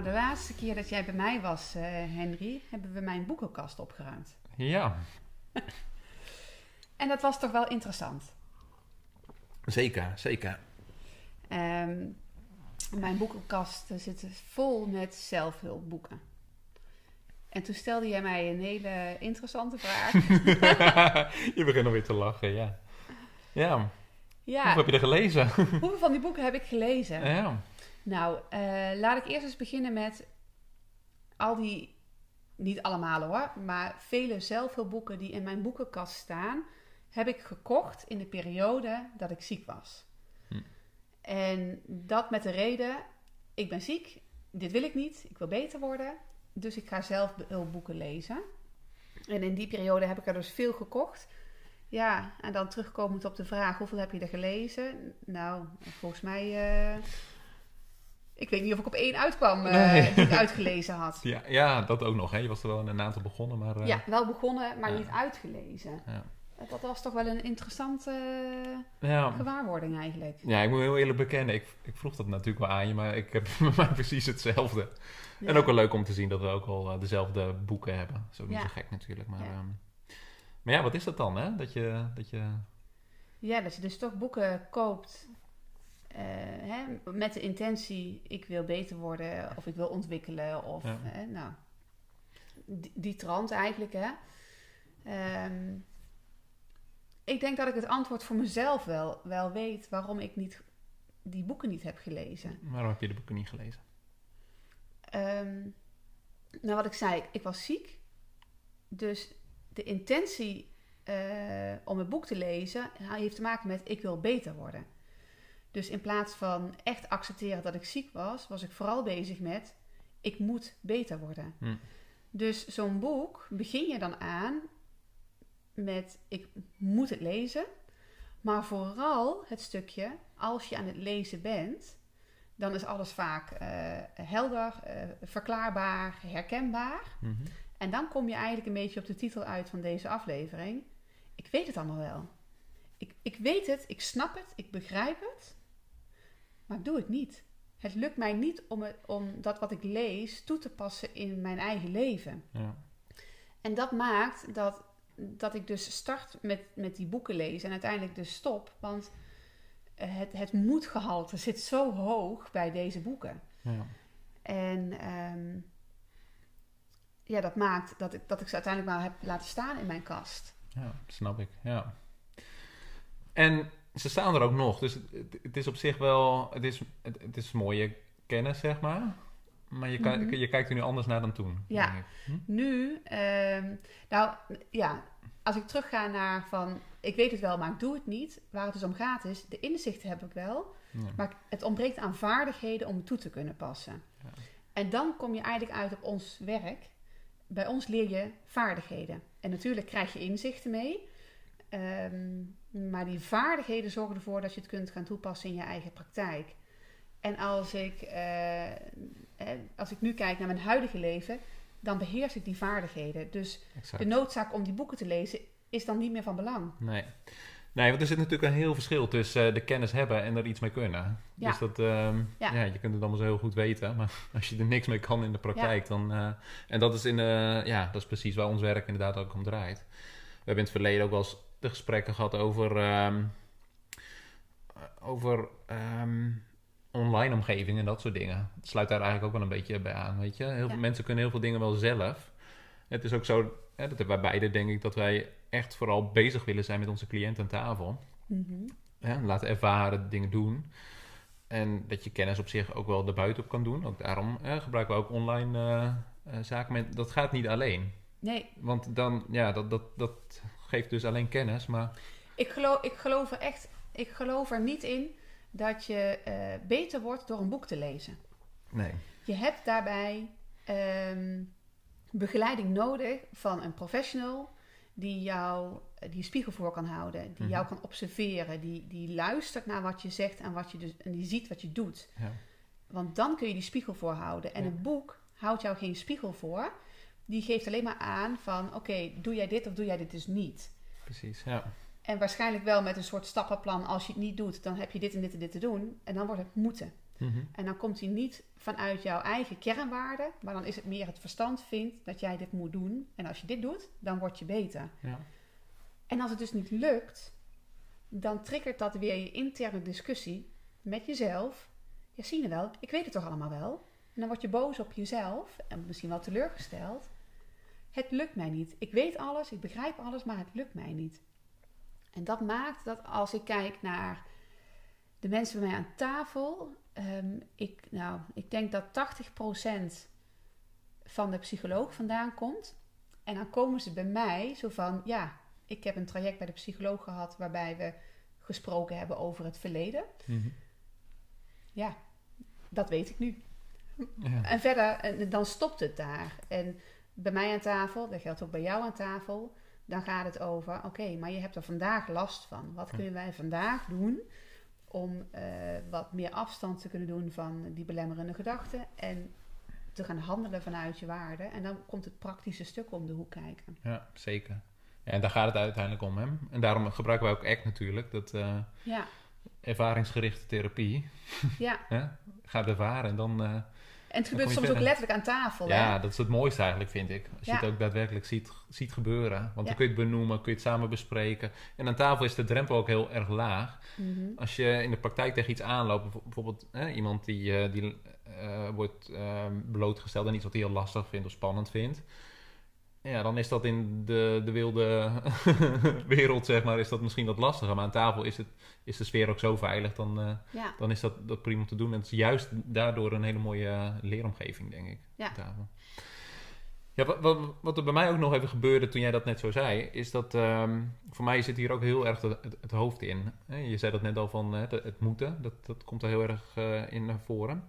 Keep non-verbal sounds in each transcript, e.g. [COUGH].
Nou, de laatste keer dat jij bij mij was, uh, Henry, hebben we mijn boekenkast opgeruimd. Ja. [LAUGHS] en dat was toch wel interessant? Zeker, zeker. Um, mijn boekenkast zit vol met zelfhulpboeken. En toen stelde jij mij een hele interessante vraag. [LAUGHS] je begint alweer te lachen, ja. Ja. ja. Hoeveel heb je er gelezen? Hoeveel van die boeken heb ik gelezen? Ja. Nou, uh, laat ik eerst eens beginnen met al die, niet allemaal hoor, maar vele zelfhulpboeken die in mijn boekenkast staan, heb ik gekocht in de periode dat ik ziek was. Hm. En dat met de reden, ik ben ziek, dit wil ik niet, ik wil beter worden. Dus ik ga zelf hulpboeken lezen. En in die periode heb ik er dus veel gekocht. Ja, en dan terugkomend op de vraag: hoeveel heb je er gelezen? Nou, volgens mij. Uh, ik weet niet of ik op één uitkwam uh, nee. die ik uitgelezen had. Ja, ja, dat ook nog. Hè? Je was er wel een aantal begonnen, maar. Uh, ja, wel begonnen, maar ja. niet uitgelezen. Ja. Dat was toch wel een interessante ja. gewaarwording eigenlijk. Ja, ik moet heel eerlijk bekennen. Ik, ik vroeg dat natuurlijk wel aan je, maar ik heb [LAUGHS] mij precies hetzelfde. En ook wel leuk om te zien dat we ook al dezelfde boeken hebben. Dat is ook niet zo gek natuurlijk. Maar ja. Um, maar ja, wat is dat dan, hè? Dat je, dat je... Ja, dat je dus toch boeken koopt uh, hè, met de intentie... ik wil beter worden of ik wil ontwikkelen. Of, hè, nou, die, die trant eigenlijk, hè. Um, ik denk dat ik het antwoord voor mezelf wel, wel weet... waarom ik niet, die boeken niet heb gelezen. Waarom heb je de boeken niet gelezen? Um, nou, wat ik zei, ik was ziek. Dus de intentie uh, om het boek te lezen heeft te maken met ik wil beter worden. Dus in plaats van echt accepteren dat ik ziek was, was ik vooral bezig met ik moet beter worden. Hm. Dus zo'n boek begin je dan aan met ik moet het lezen. Maar vooral het stukje als je aan het lezen bent, dan is alles vaak uh, helder, uh, verklaarbaar, herkenbaar. Mm -hmm. En dan kom je eigenlijk een beetje op de titel uit van deze aflevering. Ik weet het allemaal wel. Ik, ik weet het, ik snap het, ik begrijp het, maar ik doe het niet. Het lukt mij niet om, het, om dat wat ik lees toe te passen in mijn eigen leven. Ja. En dat maakt dat, dat ik dus start met, met die boeken lezen en uiteindelijk dus stop. Want het, het moedgehalte zit zo hoog bij deze boeken. Ja. En um, ja, dat maakt dat ik, dat ik ze uiteindelijk maar heb laten staan in mijn kast. Ja, snap ik. Ja. En ze staan er ook nog. Dus het, het is op zich wel... Het is, het, het, is mooie kennis, zeg maar. Maar je, -hmm. je kijkt er nu anders naar dan toen. Ja, hm? nu... Um, nou, ja, als ik terugga naar van, ik weet het wel, maar ik doe het niet. Waar het dus om gaat is, de inzichten heb ik wel, ja. maar het ontbreekt aan vaardigheden om het toe te kunnen passen. Ja. En dan kom je eigenlijk uit op ons werk. Bij ons leer je vaardigheden. En natuurlijk krijg je inzichten mee. Um, maar die vaardigheden zorgen ervoor dat je het kunt gaan toepassen in je eigen praktijk. En als ik, uh, als ik nu kijk naar mijn huidige leven, dan beheers ik die vaardigheden. Dus exact. de noodzaak om die boeken te lezen is dan niet meer van belang. Nee. Nee, want er zit natuurlijk een heel verschil tussen uh, de kennis hebben en er iets mee kunnen. Ja. Dus dat, um, ja. ja. je kunt het allemaal zo heel goed weten, maar [LAUGHS] als je er niks mee kan in de praktijk, ja. dan... Uh, en dat is, in, ja, dat is precies waar ons werk inderdaad ook om draait. We hebben in het verleden ook wel eens de gesprekken gehad over... Um, over um, online omgeving en dat soort dingen. Het sluit daar eigenlijk ook wel een beetje bij aan, weet je. Heel ja. veel mensen kunnen heel veel dingen wel zelf. Het is ook zo, hè, dat hebben wij beide denk ik, dat wij echt vooral bezig willen zijn met onze cliënt aan tafel. Mm -hmm. ja, laten ervaren, dingen doen. En dat je kennis op zich ook wel erbuiten op kan doen. Ook daarom gebruiken we ook online uh, uh, zaken. Maar dat gaat niet alleen. Nee. Want dan, ja, dat, dat, dat geeft dus alleen kennis, maar... Ik geloof, ik geloof er echt, ik geloof er niet in dat je uh, beter wordt door een boek te lezen. Nee. Je hebt daarbij ehm, begeleiding nodig van een professional die jou die een spiegel voor kan houden, die jou Mhm. kan observeren, die, die luistert naar wat je zegt en, wat je dus, en die ziet wat je doet. Ja. Want dan kun je die spiegel voorhouden. En Ja. een boek houdt jou geen spiegel voor. Die geeft alleen maar aan van, oké, doe jij dit of doe jij dit dus niet? Precies, ja. En waarschijnlijk wel met een soort stappenplan. Als je het niet doet, dan heb je dit en dit en dit te doen. En dan wordt het moeten. Mhm. En dan komt hij niet vanuit jouw eigen kernwaarde. Maar dan is het meer het verstand vindt dat jij dit moet doen. En als je dit doet, dan word je beter. Ja. En als het dus niet lukt, dan triggert dat weer je interne discussie met jezelf. Ja, zie je wel, ik weet het toch allemaal wel. En dan word je boos op jezelf en misschien wel teleurgesteld. Het lukt mij niet. Ik weet alles, ik begrijp alles, maar het lukt mij niet. En dat maakt dat als ik kijk naar de mensen bij mij aan tafel, ehm, ik, nou, ik denk dat 80% van de psycholoog vandaan komt. En dan komen ze bij mij zo van, ja, ik heb een traject bij de psycholoog gehad waarbij we gesproken hebben over het verleden. Mhm. Ja, dat weet ik nu. Ja. En verder, eh, dan stopt het daar. En bij mij aan tafel, dat geldt ook bij jou aan tafel, dan gaat het over, oké, maar je hebt er vandaag last van. Wat kunnen wij vandaag doen om eh, wat meer afstand te kunnen doen van die belemmerende gedachten en te gaan handelen vanuit je waarde. En dan komt het praktische stuk om de hoek kijken. ja, zeker. Ja, en daar gaat het uiteindelijk om, hè. En daarom gebruiken wij ook ACT natuurlijk, dat eh, Ja, ervaringsgerichte therapie. ja. [LAUGHS] Hè? Gaat ervaren en dan... eh, En het gebeurt soms ook letterlijk aan tafel. hè? Ja, dat is het mooiste eigenlijk, vind ik. Als je het ook daadwerkelijk ziet, ziet gebeuren. Want Ja. dan kun je het benoemen, kun je het samen bespreken. En aan tafel is de drempel ook heel erg laag. Mhm. Als je in de praktijk tegen iets aanloopt, bijv- bijvoorbeeld hè, iemand die, eh, die eh, wordt eh, blootgesteld aan iets wat hij heel lastig vindt of spannend vindt. Ja, dan is dat in de, de wilde [LAUGHS] wereld, zeg maar, is dat misschien wat lastiger. Maar aan tafel is, het, is de sfeer ook zo veilig, dan, eh, Ja, dan is dat, dat prima om te doen. En het is juist daardoor een hele mooie eh, leeromgeving, denk ik. Ja. aan tafel. Ja, wat, wat, wat er bij mij ook nog even gebeurde toen jij dat net zo zei, is dat ehm, voor mij zit hier ook heel erg het, het, het hoofd in. Je zei dat net al van het, het moeten, dat, dat komt er heel erg eh, in naar voren.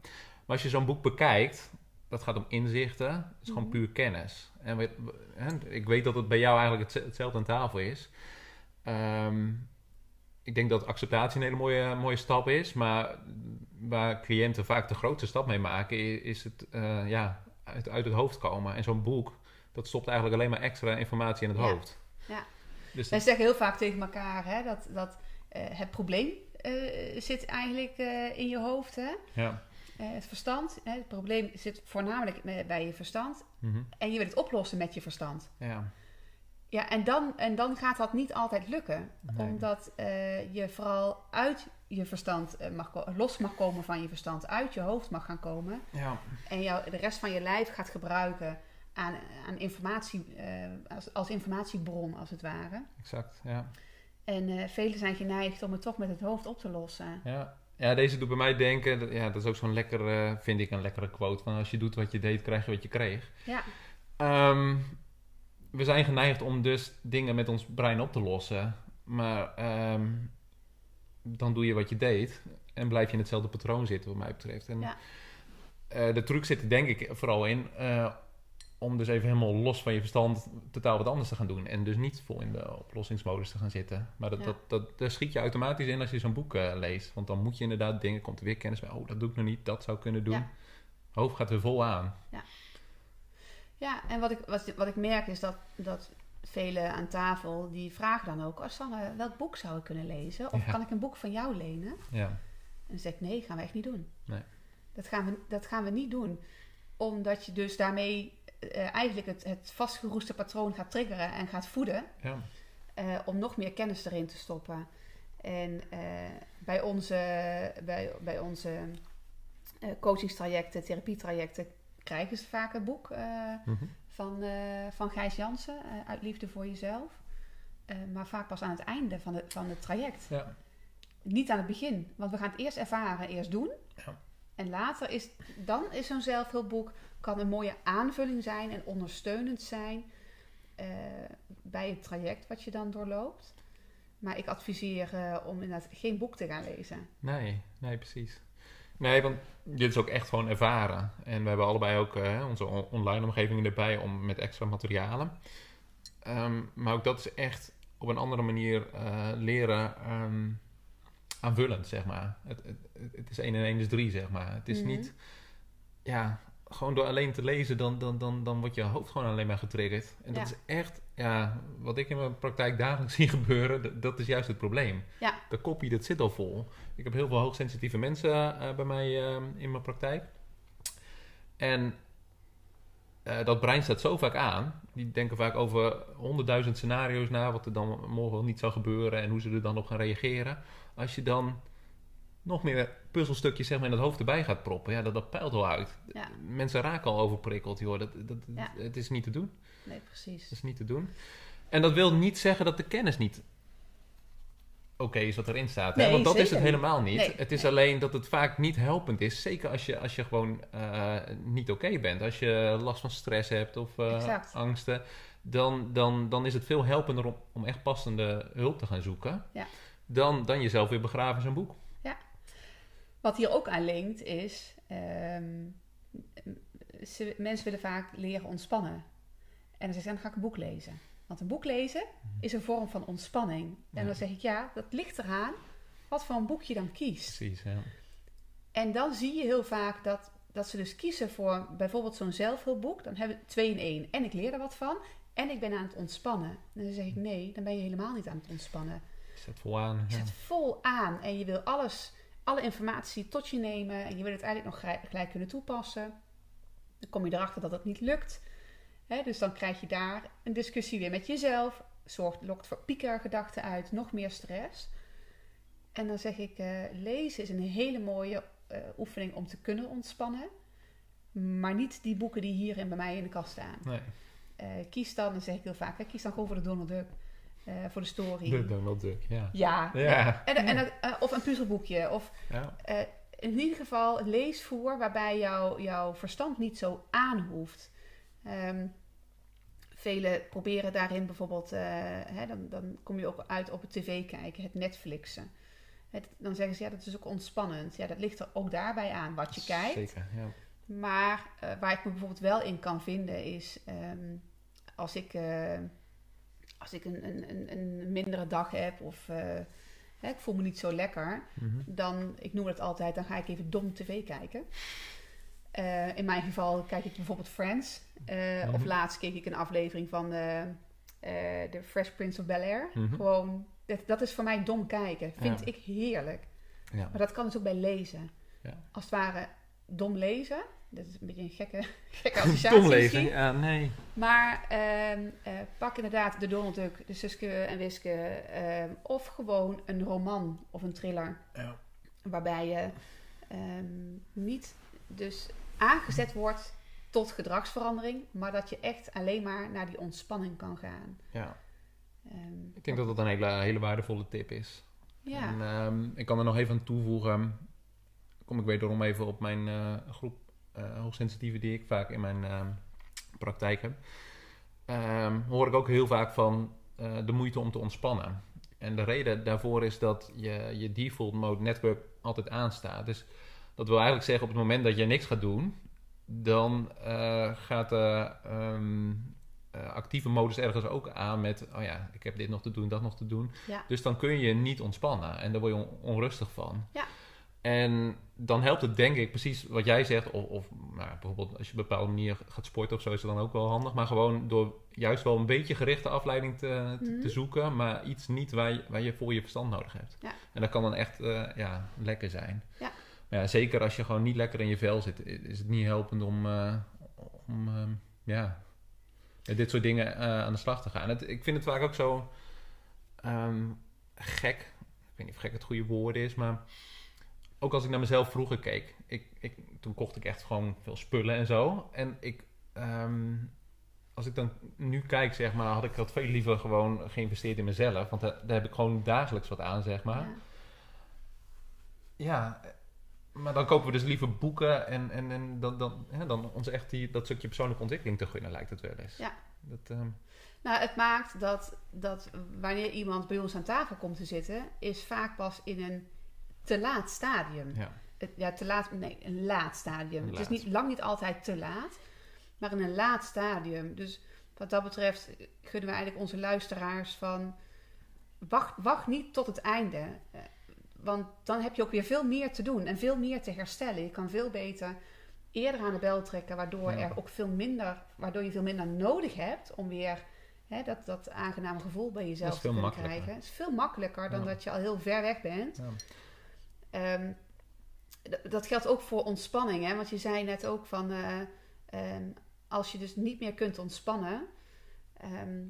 Maar als je zo'n boek bekijkt, dat gaat om inzichten, het is gewoon Mhm. puur kennis. En we- we- hè, ik weet dat het bij jou eigenlijk het, hetzelfde aan tafel is. Ehm, ik denk dat acceptatie een hele mooie, mooie stap is, maar waar cliënten vaak de grootste stap mee maken, is het eh, ja, uit, uit het hoofd komen. En zo'n boek, dat stopt eigenlijk alleen maar extra informatie in het Ja. hoofd. Ja. Dus Wij zeggen heel vaak tegen elkaar hè, dat, dat eh, het probleem eh, zit eigenlijk in je hoofd. Hè? ja. Eh, het verstand, hè, het probleem zit voornamelijk bij je verstand. Mhm. En je wil het oplossen met je verstand. ja. Ja, en dan, en dan gaat dat niet altijd lukken. Nee. Omdat eh, je vooral uit je verstand eh, mag los mag komen van je verstand. Uit je hoofd mag gaan komen. Ja. En jou, de rest van je lijf gaat gebruiken aan, aan informatie, als, als informatiebron als het ware. exact. Ja. En velen zijn geneigd om het toch met het hoofd op te lossen. Ja. Ja, deze doet bij mij denken, dat, ja, dat is ook zo'n lekker, eh, vind ik, een lekkere quote van als je doet wat je deed, krijg je wat je kreeg. Ja, Ehm, we zijn geneigd om dus dingen met ons brein op te lossen. Maar ehm, dan doe je wat je deed en blijf je in hetzelfde patroon zitten, wat mij betreft. En, Ja. eh, de truc zit er denk ik vooral in eh, om dus even helemaal los van je verstand totaal wat anders te gaan doen. En dus niet vol in de oplossingsmodus te gaan zitten. Maar dat, Ja. dat, dat, daar schiet je automatisch in als je zo'n boek eh, leest. Want dan moet je inderdaad dingen, komt er weer kennis bij. Oh, dat doe ik nog niet, dat zou kunnen doen. Ja. Hoofd gaat weer vol aan. ja en wat ik, wat, wat ik merk is dat, dat velen aan tafel die vragen dan ook... Oh Sanne, welk boek zou ik kunnen lezen? Of Ja. kan ik een boek van jou lenen? Ja, En dan zeg ik, nee, gaan we echt niet doen. Nee. Dat, gaan we, dat gaan we niet doen. Omdat je dus daarmee eh, eigenlijk het, het vastgeroeste patroon gaat triggeren en gaat voeden. ja. eh, om nog meer kennis erin te stoppen. En eh, bij onze, bij, bij onze coachingstrajecten, therapietrajecten, krijgen ze vaak een boek Mhm. van, van Gijs Jansen, Uit Liefde voor Jezelf. Maar vaak pas aan het einde van, de, van het traject. ja. Niet aan het begin, want we gaan het eerst ervaren, eerst doen. Ja. En later is, dan is zo'n zelfhulpboek kan een mooie aanvulling zijn en ondersteunend zijn eh, bij het traject wat je dan doorloopt. Maar ik adviseer eh, om inderdaad geen boek te gaan lezen. Nee, nee, precies. Nee, want dit is ook echt gewoon ervaren. En we hebben allebei ook uh, onze online omgeving erbij om met extra materialen. Ehm, maar ook dat is echt op een andere manier uh, leren ehm, aanvullend, zeg maar. Het, het, het, is 1 en 1 is 3, zeg maar. Het is Mhm. niet, ja, gewoon door alleen te lezen, dan, dan, dan, dan wordt je hoofd gewoon alleen maar getriggerd. En dat Ja. is echt, ja, wat ik in mijn praktijk dagelijks [LAUGHS] zie gebeuren, dat is juist het probleem. Ja. De kopie, dat zit al vol. Ik heb heel veel hoogsensitieve mensen eh, bij mij eh, in mijn praktijk. En eh, dat brein staat zo vaak aan. Die denken vaak over honderdduizend scenario's na, wat er dan morgen niet zou gebeuren en hoe ze er dan op gaan reageren. Als je dan nog meer puzzelstukjes zeg maar, in het hoofd erbij gaat proppen, ja, dat, dat peilt wel uit. Ja. Mensen raken al overprikkeld, joh. Dat, dat, Ja. Het is niet te doen. Nee, precies. Dat is niet te doen. En dat wil niet zeggen dat de kennis niet oké is wat erin staat. hè? Want dat is het helemaal niet. Nee, het is nee. alleen dat het vaak niet helpend is. Zeker als je, als je gewoon eh, niet oké bent. Als je last van stress hebt of eh, angsten. Dan, dan, dan is het veel helpender om, om echt passende hulp te gaan zoeken. Ja. Dan, dan jezelf weer begraven in zo'n boek. Wat hier ook aan linkt is, ehm, ze, mensen willen vaak leren ontspannen. En dan zeggen ze, dan ga ik een boek lezen. Want een boek lezen is een vorm van ontspanning. En dan zeg ik, ja, dat ligt eraan wat voor een boek je dan kiest. Precies, ja. En dan zie je heel vaak dat, dat ze dus kiezen voor bijvoorbeeld zo'n zelfhulpboek. Dan hebben we twee in één. En ik leer er wat van. En ik ben aan het ontspannen. En dan zeg ik, nee, dan ben je helemaal niet aan het ontspannen. Zet vol aan. Je Ja. zet vol aan en je wil alles, alle informatie tot je nemen en je wil het eigenlijk nog gelijk, kunnen toepassen. Dan kom je erachter dat het niet lukt. Dus dan krijg je daar een discussie weer met jezelf. Zorgt, lokt voor piekergedachten uit, nog meer stress. En dan zeg ik, eh, lezen is een hele mooie eh, oefening om te kunnen ontspannen. Maar niet die boeken die hier in- bij mij in de kast staan. Nee, Eh, kies dan, dan zeg ik heel vaak, hè, kies dan gewoon voor de Donald Duck. Eh, voor de story. de Donald Duck, ja. Ja, Ja. en, en, eh, of een puzzelboekje. Of ja. eh, in ieder geval leesvoer waarbij jou, jouw verstand niet zo aanhoeft. Ehm Velen proberen daarin bijvoorbeeld, eh, hè, dan, dan kom je ook uit op het tv kijken, het Netflixen. Het, dan zeggen ze, ja, dat is ook ontspannend. Ja, dat ligt er ook daarbij aan wat je kijkt. Zeker, ja. Maar eh, waar ik me bijvoorbeeld wel in kan vinden is ehm, als ik, eh, als ik een, een, een, mindere dag heb of eh, hè, ik voel me niet zo lekker, Mhm. dan, ik noem het altijd, dan ga ik even dom tv kijken. Eh, in mijn geval kijk ik bijvoorbeeld Friends. Eh, Of Mhm. laatst keek ik een aflevering van The Fresh Prince of Bel-Air. Mhm. Gewoon, dat, dat is voor mij dom kijken. Vind Ja. ik heerlijk. Ja. Maar dat kan dus ook bij lezen. Ja. Als het ware dom lezen. Dat is een beetje een gekke, [LAUGHS] gekke associatie ja, nee. Maar ehm, eh, pak inderdaad de Donald Duck, de Suske en Wiske. ehm, of gewoon een roman of een thriller. Ja. Waarbij je ehm, niet dus aangezet wordt tot gedragsverandering. Maar dat je echt alleen maar naar die ontspanning kan gaan. ja. Ehm, Ik denk dat dat een hele, hele waardevolle tip is. ja, En, ehm, ik kan er nog even aan toevoegen. Kom ik wederom even op mijn eh, groep eh hoogsensitieven die ik vaak in mijn ehm, praktijk heb. Ehm, hoor ik ook heel vaak van eh, de moeite om te ontspannen. En de reden daarvoor is dat je, je default mode network altijd aanstaat. Dus dat wil eigenlijk zeggen op het moment dat je niks gaat doen, dan eh, gaat de ehm, eh, actieve modus ergens ook aan met, oh ja, ik heb dit nog te doen, dat nog te doen. ja, Dus dan kun je niet ontspannen en daar word je on- onrustig van. Ja. En dan helpt het denk ik precies wat jij zegt, of, of nou, bijvoorbeeld als je op een bepaalde manier gaat sporten of zo, is het dan ook wel handig. Maar gewoon door juist wel een beetje gerichte afleiding te, te, Mhm. te zoeken, maar iets niet waar je, waar je voor je verstand nodig hebt. Ja. En dat kan dan echt eh, ja, lekker zijn. Ja. Maar ja, zeker als je gewoon niet lekker in je vel zit, is het niet helpend om, eh, om ehm, ja, dit soort dingen eh, aan de slag te gaan. Het, ik vind het vaak ook zo ehm, gek. Ik weet niet of gek het goede woord is, maar ook als ik naar mezelf vroeger keek, ik, ik, toen kocht ik echt gewoon veel spullen en zo. En ik, ehm, als ik dan nu kijk, zeg maar, had ik dat veel liever gewoon geïnvesteerd in mezelf. Want daar, daar heb ik gewoon dagelijks wat aan, zeg maar. ja. Ja, maar dan kopen we dus liever boeken en, en, en dan, dan, hè, dan ons echt die, dat stukje persoonlijke ontwikkeling te gunnen, lijkt het wel eens. Ja. Dat, ehm, Nou, het maakt dat, dat wanneer iemand bij ons aan tafel komt te zitten, is vaak pas in een te laat stadium. ja. ja, te laat, nee, een laat stadium. Een Het is niet, lang niet altijd te laat, maar in een laat stadium. Dus wat dat betreft gunnen we eigenlijk onze luisteraars van, wacht, wacht niet tot het einde. Eh, Want dan heb je ook weer veel meer te doen en veel meer te herstellen. Je kan veel beter eerder aan de bel trekken, waardoor, Ja. er ook veel minder, waardoor je veel minder nodig hebt om weer hè, dat, dat aangename gevoel bij jezelf te krijgen. Het is veel makkelijker dan Ja. dat je al heel ver weg bent. Ja. D- dat geldt ook voor ontspanning, hè? want je zei net ook van eh, ehm, als je dus niet meer kunt ontspannen, ehm,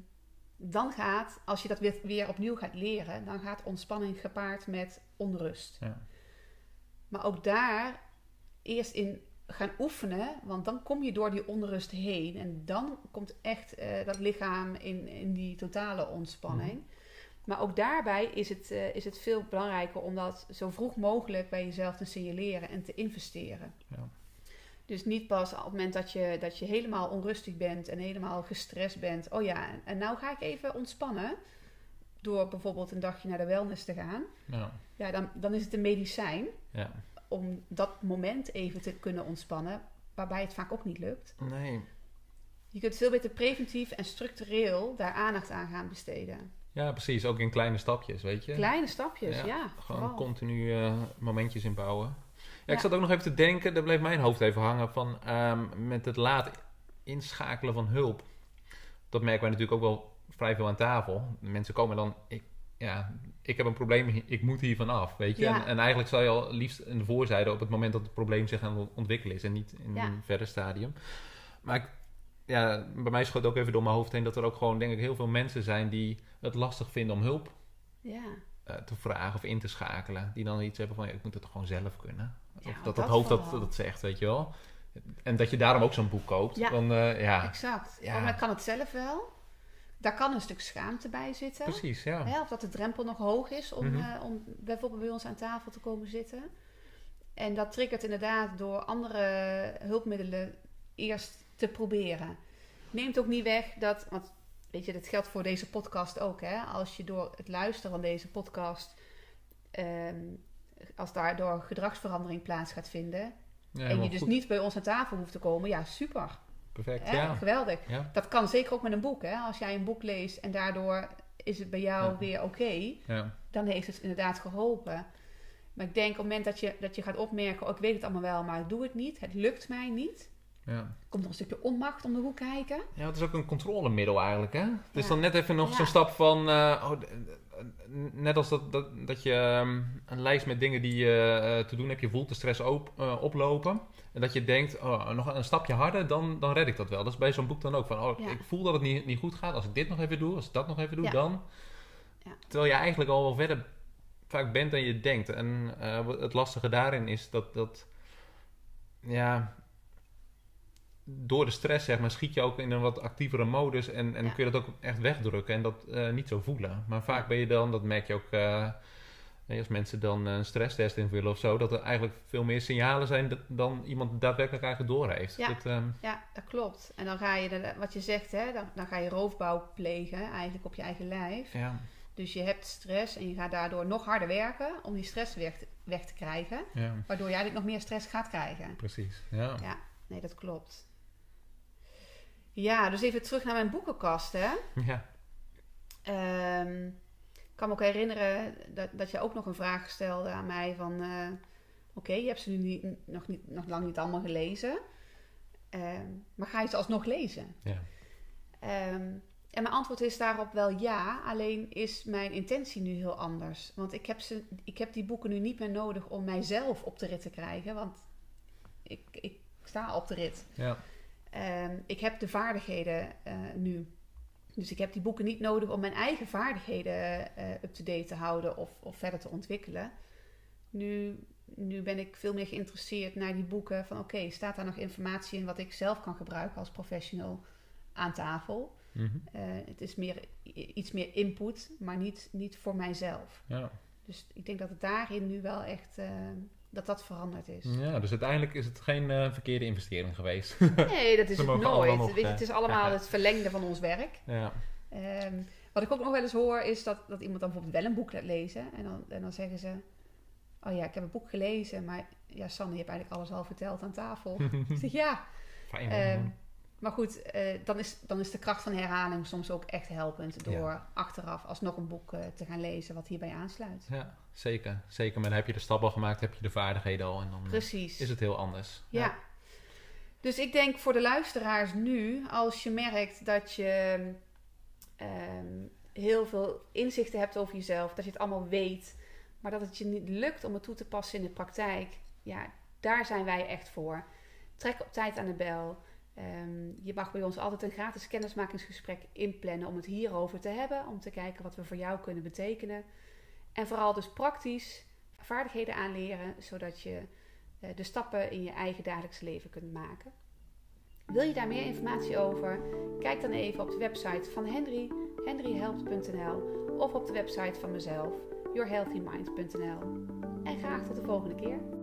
dan gaat, als je dat weer, weer opnieuw gaat leren, dan gaat ontspanning gepaard met onrust. Ja. Maar ook daar eerst in gaan oefenen, want dan kom je door die onrust heen en dan komt echt eh, dat lichaam in, in die totale ontspanning. Maar ook daarbij is het, eh, is het veel belangrijker om dat zo vroeg mogelijk bij jezelf te signaleren en te investeren. Ja. Dus niet pas op het moment dat je, dat je helemaal onrustig bent en helemaal gestrest bent. Oh ja, en, en nou ga ik even ontspannen. Door bijvoorbeeld een dagje naar de wellness te gaan. Ja. Ja, dan, dan is het een medicijn ja. om dat moment even te kunnen ontspannen. Waarbij het vaak ook niet lukt. Nee. Je kunt veel beter preventief en structureel daar aandacht aan gaan besteden. Ja, precies. Ook in kleine stapjes, weet je. Kleine stapjes, ja. Ja, Gewoon vooral. continu eh, momentjes inbouwen. Ja, Ja. ik zat ook nog even te denken, daar bleef mijn hoofd even hangen van ehm, met het laat inschakelen van hulp. Dat merken wij natuurlijk ook wel vrij veel aan tafel. Mensen komen dan, ik, ja, ik heb een probleem, ik moet hier vanaf, weet je. Ja. En, en eigenlijk zou je al liefst in de voorzijde op het moment dat het probleem zich aan het ontwikkelen is en niet in een verder stadium. Maar ik, ja, bij mij schoot ook even door mijn hoofd heen dat er ook gewoon, denk ik, heel veel mensen zijn die het lastig vinden om hulp Ja. eh, te vragen of in te schakelen. Die dan iets hebben van, ja, ik moet het gewoon zelf kunnen. Ja, of dat dat hoofd dat, dat zegt, weet je wel. En dat je daarom ook zo'n boek koopt. Ja. Dan, eh, ja, Exact. Ja. Oh, maar kan het zelf wel. Daar kan een stuk schaamte bij zitten. precies, ja. Hè, of dat de drempel nog hoog is om, Mhm. eh, om bijvoorbeeld bij ons aan tafel te komen zitten. En dat triggert inderdaad door andere hulpmiddelen eerst te proberen. Neemt ook niet weg dat, want weet je, dat geldt voor deze podcast ook. Hè? Als je door het luisteren van deze podcast, ehm, als daardoor gedragsverandering plaats gaat vinden. ja en je dus goed. niet bij ons aan tafel hoeft te komen, ja, super. Perfect, Hè? ja. Geweldig. ja. Dat kan zeker ook met een boek. Hè? Als jij een boek leest en daardoor is het bij jou Ja. weer oké, Ja. dan heeft het inderdaad geholpen. Maar ik denk op het moment dat je, dat je gaat opmerken, oh, ik weet het allemaal wel, maar ik doe het niet, het lukt mij niet. Ja. Komt er een stukje onmacht om de hoek kijken. ja, het is ook een controlemiddel eigenlijk, hè. Het is dan net even nog Ja. zo'n stap van... eh, oh, d- d- net als dat, dat, dat je ehm, een lijst met dingen die je eh, te doen hebt, je voelt de stress op, eh, oplopen. En dat je denkt, oh, nog een stapje harder, dan, dan red ik dat wel. Dat is bij zo'n boek dan ook van, oh, Ja. ik voel dat het niet, niet goed gaat. Als ik dit nog even doe, als ik dat nog even doe, Ja. dan... Ja. Terwijl je eigenlijk al wel verder vaak bent dan je denkt. En eh, het lastige daarin is dat, dat ja, door de stress zeg maar, schiet je ook in een wat actievere modus en, en Ja. kun je dat ook echt wegdrukken en dat eh, niet zo voelen. Maar vaak ben je dan, dat merk je ook eh, als mensen dan een stresstest invullen of zo, dat er eigenlijk veel meer signalen zijn dat- dan iemand daadwerkelijk eigenlijk door heeft. Ja. Dat, ehm, Ja, dat klopt. En dan ga je, de- wat je zegt, hè, dan, dan ga je roofbouw plegen, eigenlijk op je eigen lijf. ja, Dus je hebt stress en je gaat daardoor nog harder werken om die stress weg te, weg te krijgen. ja, Waardoor je eigenlijk nog meer stress gaat krijgen. precies. Ja. Ja, nee, dat klopt. Ja, dus even terug naar mijn boekenkast, hè. Ja. Ehm, ik kan me ook herinneren dat, dat je ook nog een vraag stelde aan mij van... eh, Oké, je hebt ze nu niet, nog, niet, nog lang niet allemaal gelezen. Ehm, maar ga je ze alsnog lezen? Ja. Ehm, en mijn antwoord is daarop wel ja. Alleen is mijn intentie nu heel anders. Want ik heb, ze, ik heb die boeken nu niet meer nodig om mijzelf op de rit te krijgen. Want ik, ik sta op de rit. Ja. Ehm, ik heb de vaardigheden eh, nu. Dus ik heb die boeken niet nodig om mijn eigen vaardigheden eh, up-to-date te houden of, of verder te ontwikkelen. Nu, nu ben ik veel meer geïnteresseerd naar die boeken van oké, staat daar nog informatie in wat ik zelf kan gebruiken als professional aan tafel? Mhm. Eh, het is meer, iets meer input, maar niet, niet voor mijzelf. ja. Dus ik denk dat het daarin nu wel echt dat dat veranderd is. Ja, dus uiteindelijk is het geen eh, verkeerde investering geweest. Nee, dat is [LAUGHS] het nooit. nog, Weet je, eh, het is allemaal het verlengde van ons werk. ja. Ehm, wat ik ook nog wel eens hoor, is dat, dat iemand dan bijvoorbeeld wel een boek laat lezen. En dan, en dan zeggen ze... oh ja, ik heb een boek gelezen, maar ja, Sanne, je hebt eigenlijk alles al verteld aan tafel. [LAUGHS] ik zeg, ja. Fijn. Maar goed, eh, dan, is, dan is de kracht van herhaling soms ook echt helpend door achteraf alsnog een boek eh, te gaan lezen wat hierbij aansluit. Ja, zeker. Zeker, maar dan heb je de stap al gemaakt, heb je de vaardigheden al en dan Precies. is het heel anders. Ja. Dus ik denk voor de luisteraars nu, als je merkt dat je ehm, heel veel inzichten hebt over jezelf, dat je het allemaal weet, maar dat het je niet lukt om het toe te passen in de praktijk, ja, daar zijn wij echt voor. Trek op tijd aan de bel. Ehm, je mag bij ons altijd een gratis kennismakingsgesprek inplannen om het hierover te hebben, om te kijken wat we voor jou kunnen betekenen. En vooral dus praktisch vaardigheden aanleren, zodat je eh, de stappen in je eigen dagelijks leven kunt maken. Wil je daar meer informatie over? Kijk dan even op de website van Henry, henryhelpt.nl of op de website van mezelf, yourhealthymind.nl. En graag tot de volgende keer.